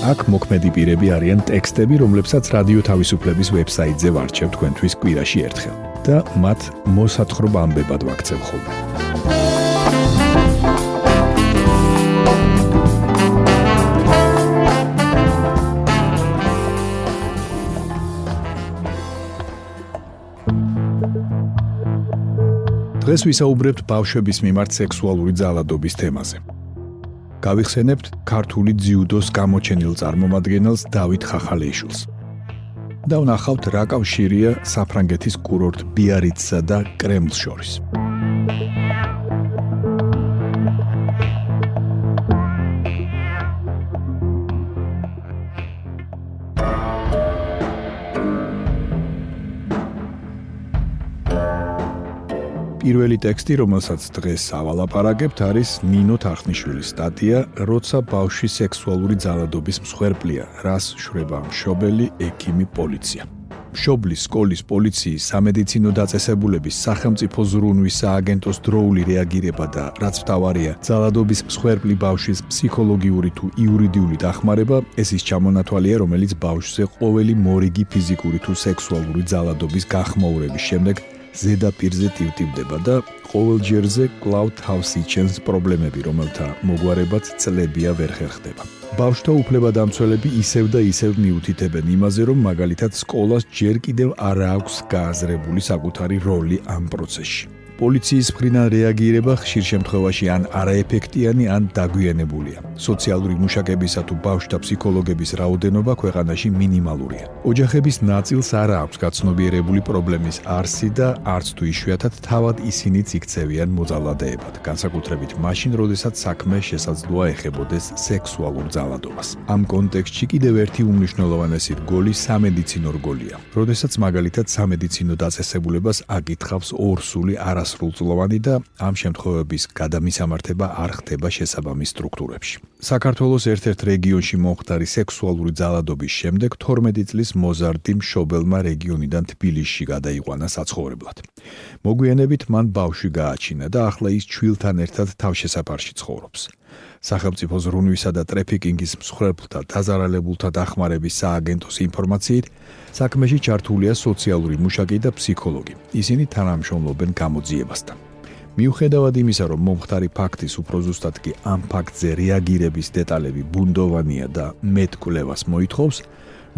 აქ მოქმედი პირები არიან ტექსტები, რომლებსაც რადიო თავისუფლების ვებსაიტზე ვარჩევ თქვენთვის კვირაში ერთხელ და მათ მოსათხრობ ამბებად ვაქცევ ხოლმე. დღეს ვისაუბრებთ ბავშვების მიმართ სექსუალური ძალადობის თემაზე. გავიხსენებთ ქართული ძიუდოს გამოჩენილ წარმომადგენელს დავით ხახალეიშვილს. და ვნახავთ რა კავშირია საფრანგეთის კურორტ ბიარიცსა და კრემლს შორის. პირველი ტექსტი, რომელსაც დღეს ავალაპარაკებთ, არის ნინო თახნიშვილის სტატია "როცა ბავშვი სექსუალური ძალადობის მსხვერპლია, რას შრება მშობელი, ექიმი, პოლიცია". მშობლის, სკოლის, პოლიციის, სამედიცინო დაწესებულების, სახელმწიფო ზრუნვის სააგენტოს დროული რეაგირება და რაც მთავარია, ძალადობის მსხვერპლი ბავშვის ფსიქოლოგიური თუ იურიდიული დახმარება, ეს ის ჩამონათვალია, რომელიც ბავშვზე ყოველი მორიგი ფიზიკური თუ სექსუალური ძალადობის გახმოურების შემდეგ ზედაპირზე ტივტივდება და ყოველ ჯერზე კლაუდ ჰაუსი ჩენს პრობლემები, რომელთა მოგვარებაც წლებია ვერ ხერხდება. ბავშვთა უფლებადამცველები ისევ და ისევ მიუთითებენ იმაზე, რომ მაგალითად სკოლას ჯერ კიდევ არ აქვს გააზრებული საკუთარი როლი ამ პროცესში. პოლიციის მხრიდან რეაგირება ხშირ შემთხვევაში ან არაეფექტიანი, ან დაგვიანებულია. სოციალური მუშაკებისა თუ ბავშვთა ფსიქოლოგების რაოდენობა ქვეყანაში მინიმალურია. ოჯახების ნაწილს არ აქვს გაცნობიერებული პრობლემის არსი და არც თუ იშვიათად თავად ისინიც იქცევიან მოძალადეებად, განსაკუთრებით მაშინ, როდესაც საქმე შესაძლოა ეხებოდეს სექსუალურ ძალადობას. ამ კონტექსტში კიდევ ერთი უმნიშვნელოვანესი რგოლი სამედიცინო რგოლია. როდესაც მაგალითად სამედიცინო დაწესებულებას აკითხავს ორსული არას სრულწლოვანი და ამ შემთხვევების გადამისამართება არ ხდება შესაბამის სტრუქტურებში. საქართველოს ერთ-ერთ რეგიონში მომხდარი სექსუალური ძალადობის შემდეგ 12 წლის მოზარდი მშობელმა რეგიონიდან თბილისში გადაიყვანა საცხოვრებლად. მოგვიანებით მან ბავშვი გააჩინა და ახლა ის ჩვილთან ერთად თავშესაფარში ცხოვრობს. სახელმწიფო ზრუნვისა და ტრეფიკინგის მსხვერპლთა დაზარალებულთა დახმარების სააგენტოს ინფორმაციით, საქმეში ჩართულია სოციალური მუშაკი და ფსიქოლოგი. ისინი თანამშრომლობენ გამოძიებასთან. მიუხედავად იმისა, რომ მომხდარი ფაქტის უფრო ზუსტად კი ამ ფაქტზე რეაგირების დეტალები ბუნდოვანია და მეტკვლევას მოითხოვს,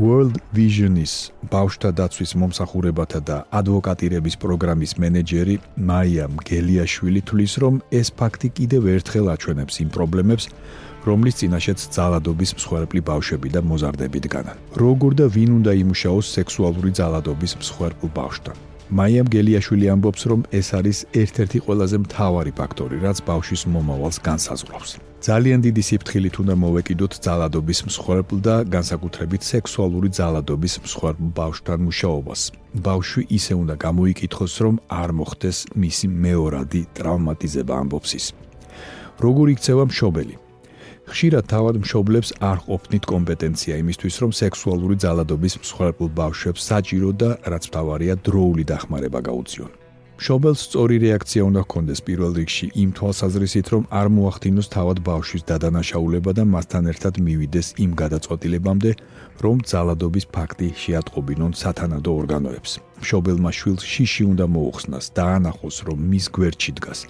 World Vision-ის ბავშვთა დაცვის მომსახურებათა და ადვოკატირების პროგრამის მენეჯერი მაია მგელიაშვილი თვლის, რომ ეს ფაქტი კიდევ ერთხელ აჩვენებს იმ პრობლემებს, რომლის წინაშეც ძალადობის მსხვერპლი ბავშვები და მოზარდები დგანან. როგორ და ვინ უნდა იმუშაოს სექსუალური ძალადობის მსხვერპლ ბავშვთან? მაია მგელიაშვილი ამბობს, რომ ეს არის ერთ-ერთი ყველაზე მთავარი ფაქტორი, რაც ბავშვის მომავალს განსაზღვრავს. ძალიან დიდი სიფრთხილით უნდა მოვეკიდოთ ძალადობის მსხვერპლ და განსაკუთრებით სექსუალური ძალადობის მსხვერპლ ბავშვთან მუშაობას. ბავშვი ისე უნდა გამოიკითხოს, რომ არ მოხდეს მისი მეორადი ტრავმატიზება ამბობს ის. როგორ იქცევა მშობელი? ხშირად თავად მშობლებს არ ყოფნით კომპეტენცია იმისთვის, რომ სექსუალური ძალადობის მსხვერპლ ბავშვებს საჭირო და რაც მთავარია, დროული დახმარება გაუწიონ. მშობელს სწორი რეაქცია უნდა ჰქონდეს პირველ რიგში იმ თვალსაზრისით, რომ არ მოახდინოს თავად ბავშვის დადანაშაულება და მასთან ერთად მივიდეს იმ გადაწყვეტილებამდე, რომ ძალადობის ფაქტი შეატყობინონ სათანადო ორგანოებს. მშობელმა შვილს შიში უნდა მოუხსნას და ანახოს, რომ მის გვერდში დგას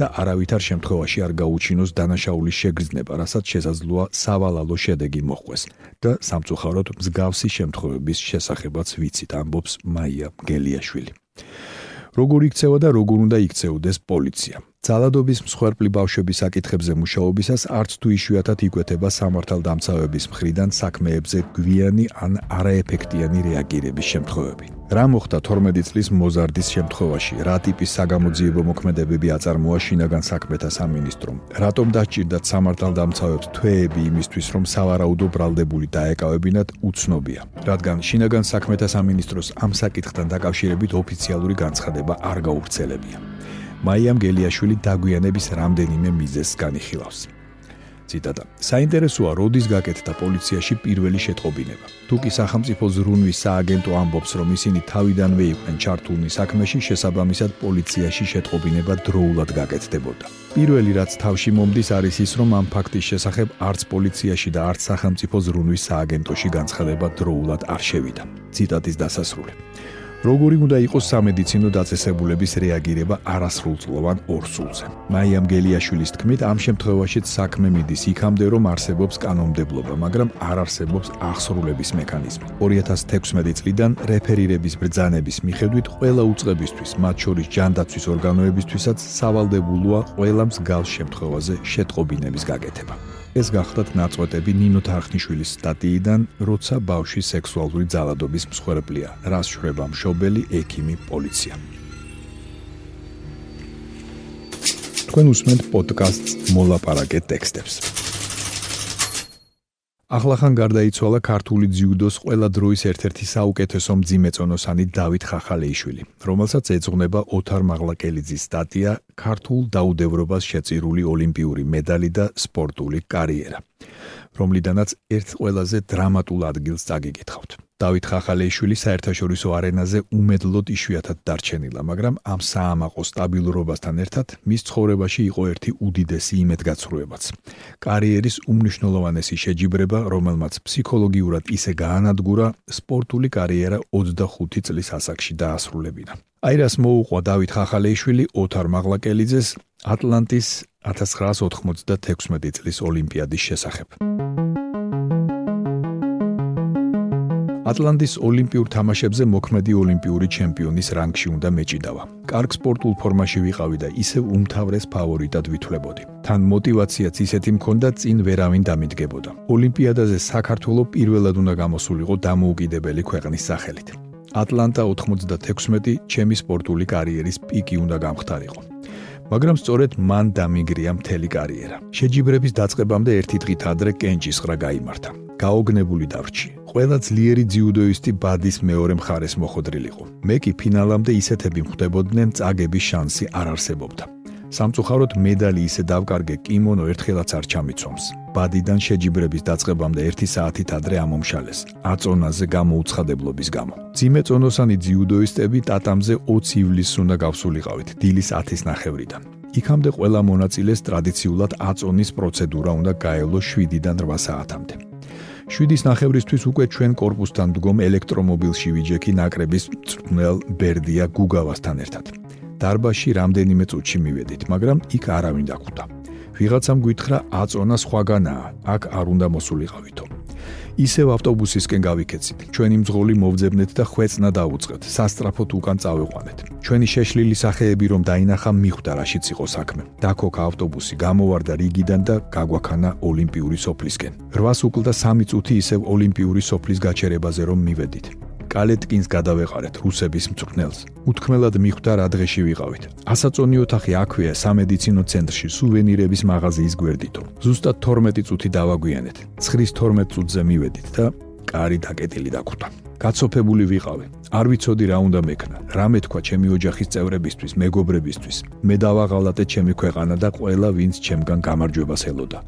და არავითარ შემთხვევაში არ გაუჩინოს დანაშაულის შეგრძნება, რასაც შესაძლოა სავალალო შედეგი მოხვდეს და სამწუხაროდ მსგავსი შემთხვევების შესახებაც ვიცით, ამბობს მაია გელიაშვილი. როგორ იქცევა და როგორ უნდა იქცეოდეს პოლიცია. ძალადობის მსხვერპლი ბავშვების საკითხებზე მუშაობისას არც თუ იშვიათად იკვეთება სამართალდამცავების მხრიდან საქმეებზე გვიანი ან არაეფექტიანი რეაგირების შემთხვევები. რა მოხდა 12 წლის მოზარდის შემთხვევაში? რა ტიპის საგამოძიებო მოქმედებები აწარმოა შინაგან საქმეთა სამინისტრომ? რატომ დაჭირდათ სამართალდამცავებს თვეები იმისთვის, რომ სავარაუდო ბრალდებული დაეკავებინათ უცნობია? რადგან შინაგან საქმეთა სამინისტროს ამ საკითხთან დაკავშირებით ოფიციალური განცხადება არ გაუვრცელებია. მაიამ გელიაშვილი დაგვიანების რამდენიმე მიზეზს განიხილავს. ციტატა: საინტერესოა, როდის გაკეთდა პოლიციაში პირველი შეტყობინება. თუკი სახელმწიფო ზრუნვის სააგენტო ამბობს, რომ ისინი თავიდანვე იყვნენ ჩართულნი საქმეში, შესაბამისად პოლიციაში შეტყობინება დროულად გაკეთდებოდა. პირველი რაც თავში მომდის არის ის, რომ ამ ფაქტის შესახებ არც პოლიციაში და არც სახელმწიფო ზრუნვის სააგენტოში განცხადება დროულად არ შევიდა. ციტატის დასასრული. როგორი უნდა იყოს სამედიცინო დაწესებულების რეაგირება არასრულწლოვან ორსულზე. მაიამ გელიაშვილის თქმით, ამ შემთხვევაშიც საქმე მიდის იქამდე, რომ არსებობს კანონმდებლობა, მაგრამ არ არსებობს აღსრულების მექანიზმი. 2016 წლიდან რეფერირების ბრძანების მიხედვით ყველა უწყებისთვის, მათ შორის ჯანდაცვის ორგანოებისთვისაც სავალდებულოა ყველა მსგავს შემთხვევაზე შეტყობინების გაკეთება. ეს გახლდათ ნაწყვეტები ნინო თარხნიშვილის სტატიიდან, როცა ბავშვი სექსუალური ძალადობის მსხვერპლია. რას შრება მშობელი, ექიმი, პოლიცია. თქვენ უსმენთ პოდკასტს მოლაპარაკე ტექსტებს. ახლახან გარდაიცვალა ქართული ძიუდოს ყველა დროის ერთ-ერთი საუკეთესო მძიმეწონოსანი დავით ხახალეიშვილი, რომელსაც ეძღვნება ოთარ მაღლაკელიძის სტატია ქართულ დაუდევრობას შეწირული ოლიმპიური მედალი და სპორტული კარიერა, რომლიდანაც ერთ ყველაზე დრამატულ ადგილს წაგიკითხავთ. დავით ხახალეიშვილი საერთაშორისო არენაზე უმედლოდ იშვიათად დარჩენილა, მაგრამ ამ საამაყო სტაბილურობასთან ერთად მის ცხოვრებაში იყო ერთი უდიდესი იმედგაცრუებაც. კარიერის უმნიშვნელოვანესი შეჯიბრება, რომელმაც ფსიქოლოგიურად ისე გაანადგურა, სპორტული კარიერა 25 წლის ასაკში დაასრულებინა. აი რას მოუყვა დავით ხახალეიშვილი ოთარ მაღლაკელიძეს ატლანტის 1996 წლის ოლიმპიადის შესახებ. ატლანტის ოლიმპიურ თამაშებზე მოქმედი ოლიმპიური ჩემპიონის რანგში უნდა მეჭიდავა. კარგ სპორტულ ფორმაში ვიყავი და ისევ უმთავრეს ფავორიტად ვითვლებოდი. თან мотивაციაც ისეთი მქონდა, წინ ვერავინ დამიდგებოდა. ოლიმპიადაზე საქართველო პირველად უნდა გამოსულიყო დამოუკიდებელი ქვეყნის სახელით. ატლანტა 96 ჩემი სპორტული კარიერის პიკი უნდა გამختارიყო. მაგრამ სწორედ მან დამიგრია მთელი კარიერა. შეჯიბრების დაწყებამდე ერთი დღით ადრე კენჭისყრა გაიმართა. გაოგნებული დავრჩი. ყველა ძლიერი ძიუდოისტი ბადის მეორე მხარეს მოხვედრილიყო. მე კი ფინალამდე ისეთები მხვდებოდნენ წაგების შანსი არ არსებობდა. სამწუხაროდ მედალი ისე დავკარგე კიმონო ერთხელაც არ ჩამიცვამს. ბადიდან შეჯიბრების დაწყებამდე 1 საათით ადრე ამომშალეს. აწონაზე გამოუცხადებლობის გამო. ძიმე წონოსანი ძიუდოისტები ტატამზე 20 ივლისს უნდა გავსულიყავით დილის 10-ის ნახევრიდან. იქამდე ყველა მონაწილეს ტრადიციულად აწონის პროცედურა უნდა გაელოს 7-დან 8 საათამდე. შვიდის ნახევრისთვის უკვე ჩვენ корпуსთან მდგომ ელექტრომობილში ვიჯექი ნაკრების მწვრთნელ ბერდია გუგავასთან ერთად. დარბაზში რამდენიმე წუთში მივედით, მაგრამ იქ არავინ დაგხვდა. ვიღაცამ გითხრა აწონა სხვაგანაა, აქ არ უნდა მოსულიყავითო. ისევ ავტობუსისკენ გავიქეცით. ჩვენი მძღოლი მოვძებნეთ და ხვეწნა დაუწყეთ. სასტრაფოდ უკან წავიყვანეთ. ჩვენი შეშლილი სახეები რომ დაინახა მიხვდა რაშიც იყო საქმე. დაქოქა ავტობუსი, გამოვარდა რიგიდან და გაგვაქანა ოლიმპიური სოფლისკენ. 8 უკლდა 3 წუთი ისევ ოლიმპიური სოფლის გაჩერებაზე რომ მივედით. კალეტკინს გადავეყარეთ რუსების მწვრთნელს. უთქმელად მიხვდა რა დღეში ვიყავით. ასაწონი ოთახი აქვეა სამედიცინო ცენტრში, სუვენირების მაღაზიის გვერდითო. ზუსტად 12 წუთი დავაგვიანეთ. 9:12 წუთზე მივედით და კარი დაკეტილი დაგვხვდა. გაცოფებული ვიყავი. არ ვიცოდი რა უნდა მექნა. რა მეთქვა ჩემი ოჯახის წევრებისთვის, მეგობრებისთვის. მე დავაღალატე ჩემი ქვეყანა და ყველა ვინც ჩემგან გამარჯვებას ელოდა.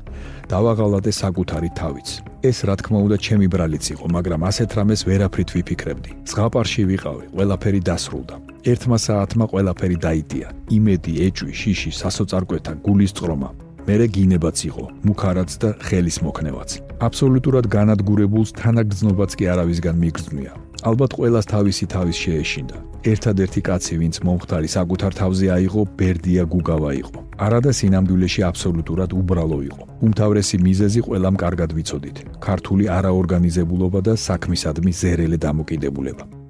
დავაღალატე საკუთარი თავიც. ეს რა თქმა უნდა ჩემი ბრალიც იყო, მაგრამ ასეთ რამეს ვერაფრით ვიფიქრებდი. ზღაპარში ვიყავი, ყველაფერი დასრულდა. ერთმა საათმა ყველაფერი დაიტია. იმედი, ეჭვი, შიში, სასოწარკვეთა, გულის წყრომა, მერე გინებაც იყო, მუქარაც და ხელის მოქნევაც. აბსოლუტურად განადგურებულს თანაგზნობაც კი არავისგან მიგზნია. ალბათ ყოველას თავისი თავის შეეშინდა. ერთადერთი კაცი, ვინც მომხდარი საკუთარ თავზე აიღო, ბერდია გუგავა იყო. არადა სინამდვილეში აბსოლუტურად უბრალო იყო. უმთავრესი მიზეზი ყველამ კარგად ვიცოდით. ქართული არაორგანიზებულობა და საქმისადმი ზერელე დამოკიდებულება.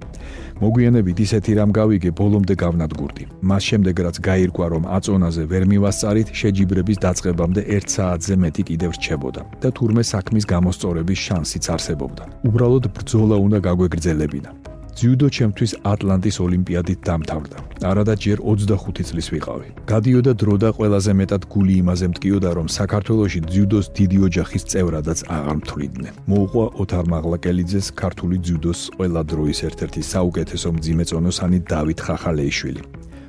მოგვიანებით ისეთი რამ გავიგე, ბოლომდე გავნადგურდი. მას შემდეგ რაც გაირკვა, რომ აწონაზე ვერ მივასწარით, შეჯიბრების დაწყებამდე 1 საათზე მეტი კიდევ რჩებოდა და თურმე საქმის გამოსწორების შანსიც არსებობდა. უბრალოდ ბრძოლა უნდა გაგვეგრძელებინა. ძიუდო ჩემთვის ატლანტის ოლიმპიადით დამთავრდა. არადა ჯერ 25 წლის ვიყავი. გადიოდა დრო და ყველაზე მეტად გული იმაზე მტკიოდა, რომ საქართველოში ძიუდოს დიდი ოჯახის წევრადაც აღარ მთვლიდნენ. მოუყვა ოთარ მაღლაკელიძეს ქართული ძიუდოს ყველა დროის ერთ-ერთი საუკეთესო მძიმეწონოსანი დავით ხახალეიშვილი.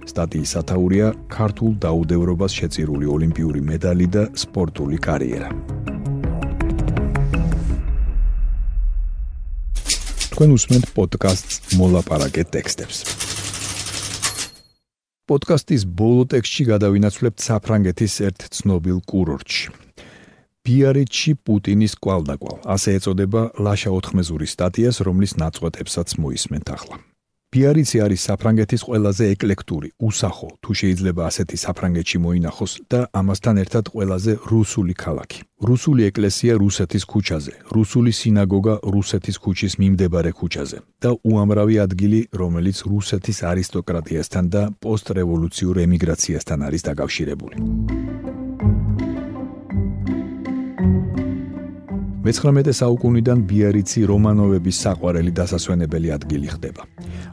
სტატიის სათაურია ქართულ დაუდევრობას შეწირული ოლიმპიური მედალი და სპორტული კარიერა. თქვენ უსმენთ პოდკასტს მოლაპარაკე ტექსტებს. პოდკასტის ბოლო ტექსტში გადავინაცვლებთ საფრანგეთის ერთ ცნობილ კურორტში. ბიარიჩი პუტინის კვალდაკვალ, ასე ეწოდება ლაშა 4-მეზური სტატიას, რომლის ნაწყვეტებსაც მოისმენთ ახლა. ბიარიცი არის საფრანგეთის ყველაზე ეკლექტური, უსახო, თუ შეიძლება ასეთი საფრანგეთში მოინახოს და ამასთან ერთად ყველაზე რუსული ქალაქი. რუსული ეკლესია რუსეთის ქუჩაზე, რუსული სინაგოგა რუსეთის ქუჩის მიმდებარე ქუჩაზე და უამრავი ადგილი, რომელიც რუსეთის არისტოკრატიასთან და პოსტრევოლუციურ ემიგრაციასთან არის დაკავშირებული. მე-19 საუკუნიდან ბიარიცი რომანოვების საყვარელი დასასვენებელი ადგილი ხდება.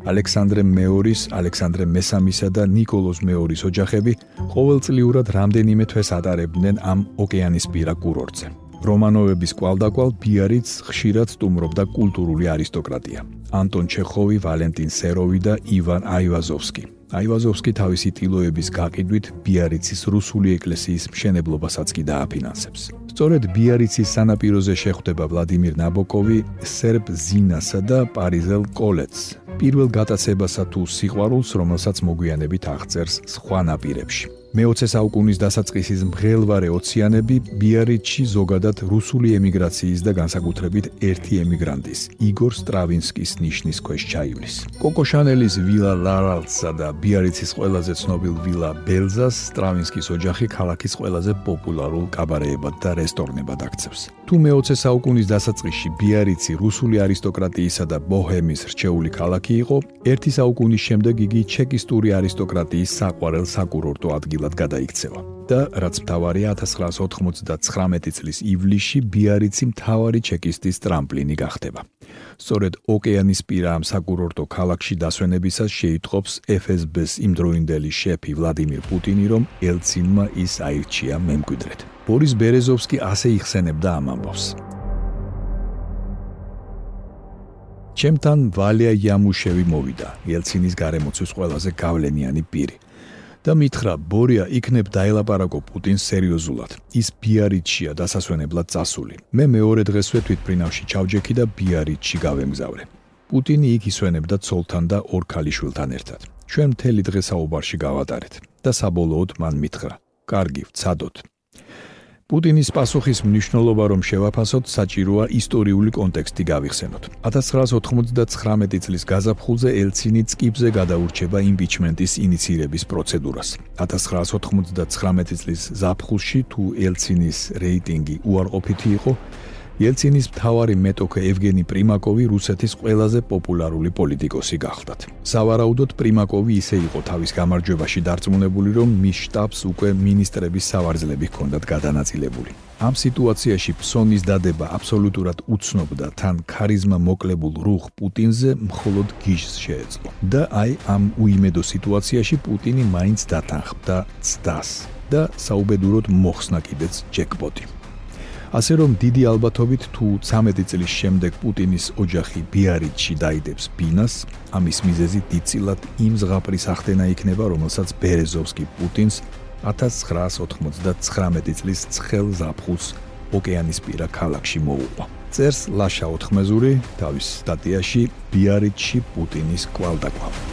ალექსანდრე მეორის, ალეksandრე მესამისა და نيكოლოზ მეორის ოჯახები ყოველწლიურად რამდენიმე თვეს ატარებდნენ ამ ოკეანისპირა კურორტზე. რომანოვების კვალდაკვალ ბიარიც ხშირად სტუმრობდა კულტურული არისტოკრატია. ანტონ ჩეხოვი, ვალენტინ სეროვი და ივან აივაზოვსკი. აივაზოვსკი თავისი ტილოების გაყიდვით ბიარიცის რუსული ეკლესიის მშენებლობასაც კი დააფინანსებს. სწორედ ბიარიცის სანაპიროზე შეხვდება ვლადიმირ ნაბოკოვი, სერბ ზინასა და პარიზელ კოლეტს. პირველ გატაცებასა თუ სიყვარულს, რომელსაც მოგვიანებით აღწერს სხვა ნაპირებში. მე-20 საუკუნის დასაწყისის მღელვარე ოციანები ბიარიჩი ზოგადად რუსული ემიგრაციის და განსაკუთრებით ერთი ემიგრანტის იგორ სტრავინსკის ნიშნის ქვეშ ჩაივლის. კოკო შანელის ვილა ლარალსა და ბიარიცის ყველაზე ცნობილ ვილა ბელზას სტრავინსკის ოჯახი ქალაქის ყველაზე პოპულარულ კაბარეებად და რესტორნებად აქცევს. თუ მე-20 საუკუნის დასაწყისში ბიარიცი რუსული არისტოკრატიისა და ბოჰემის რჩეული ქალაქი იყო, ერთი საუკუნის შემდეგ იგი ჩეკისტური არისტოკრატიის საყვარელ საკურორტო ადგილად ადგილად გადაიქცევა. და რაც მთავარია 1999 წლის ივლისში ბიარიცი მთავარი ჩეკისტის ტრამპლინი გახდება. სწორედ ოკეანისპირა ამ საკურორტო ქალაქში დასვენებისას შეიტყობს FSB-ს იმდროინდელი შეფი ვლადიმირ პუტინი, რომ ელცინმა ის აირჩია მემკვიდრედ. ბორის ბერეზოვსკი ასე იხსენებდა ამ ამბავს. ჩემთან ვალია იამუშევი მოვიდა, ელცინის გარემოცვის ყველაზე გავლენიანი პირი. და მითხრა ბორია იქნებ დაელაპარაკო პუტინს სერიოზულად. ის ბიარიჩია დასასვენებლად წასული. მე მეორე დღესვე თვითფრინავში ჩავჯექი და ბიარიჩი გავემგზავრე. პუტინი იქ ისვენებდა ცოლთან და ორ ქალიშვილთან ერთად. ჩვენ მთელი დღე საუბარში გავატარეთ. და საბოლოოდ მან მითხრა. კარგი ვცადოთ პუტინის პასუხის მნიშვნელობა რომ შევაფასოთ, საჭიროა ისტორიული კონტექსტი გავიხსენოთ. 1999 წლის გაზაფხულზე ელცინი წკიბზე გადაურჩება იმპიჩმენტის ინიციირების პროცედურას. 1999 წლის ზაფხულში თუ ელცინის რეიტინგი უარყოფითი იყო, ელცინის მთავარი მეტოქე ევგენი პრიმაკოვი რუსეთის ყველაზე პოპულარული პოლიტიკოსი გახლდათ. სავარაუდოდ პრიმაკოვი ისე იყო თავის გამარჯვებაში დარწმუნებული, რომ მის შტაბს უკვე მინისტრების სავარძლები ჰქონდათ გადანაწილებული. ამ სიტუაციაში ფსონის დადება აბსოლუტურად უცნობ და თან ქარიზმა მოკლებულ რუხ პუტინზე მხოლოდ გიჟს შეეძლო. და აი ამ უიმედო სიტუაციაში პუტინი მაინც დათანხმდა ცდას და საუბედუროდ მოხსნა კიდეც ჯეკპოტი. ასე რომ დიდი ალბათობით თუ 13 წლის შემდეგ პუტინის ოჯახი ბიარიჩში დაიდებს ბინას, ამის მიზეზი დიდწილად იმ ზღაპრის ახდენა იქნება, რომელსაც ბერეზოვსკი პუტინს 1999 წლის ცხელ ზაფხულს ოკეანისპირა ქალაქში მოუყვა. წერს ლაშა 4-მეზური თავის სტატიაში ბიარიჩში პუტინის კვალდაკვალ.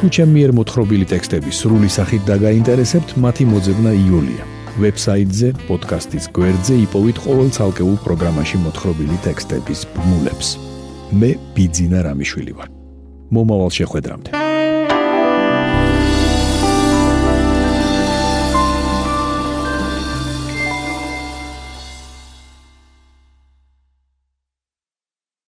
თუ ჩემი მიერ მოთხრობილი ტექსტები სრული სახით დაგაინტერესებთ, მათი მოძებნა იულია. ვებსაიტზე, პოდკასტის გვერდზე იპოვეთ ყოველ ცალკეულ პროგრამაში მოთხრობილი ტექსტების ბმულებს. მე ბიძინა რამიშვილი ვარ. მომავალ შეხვედრამდე.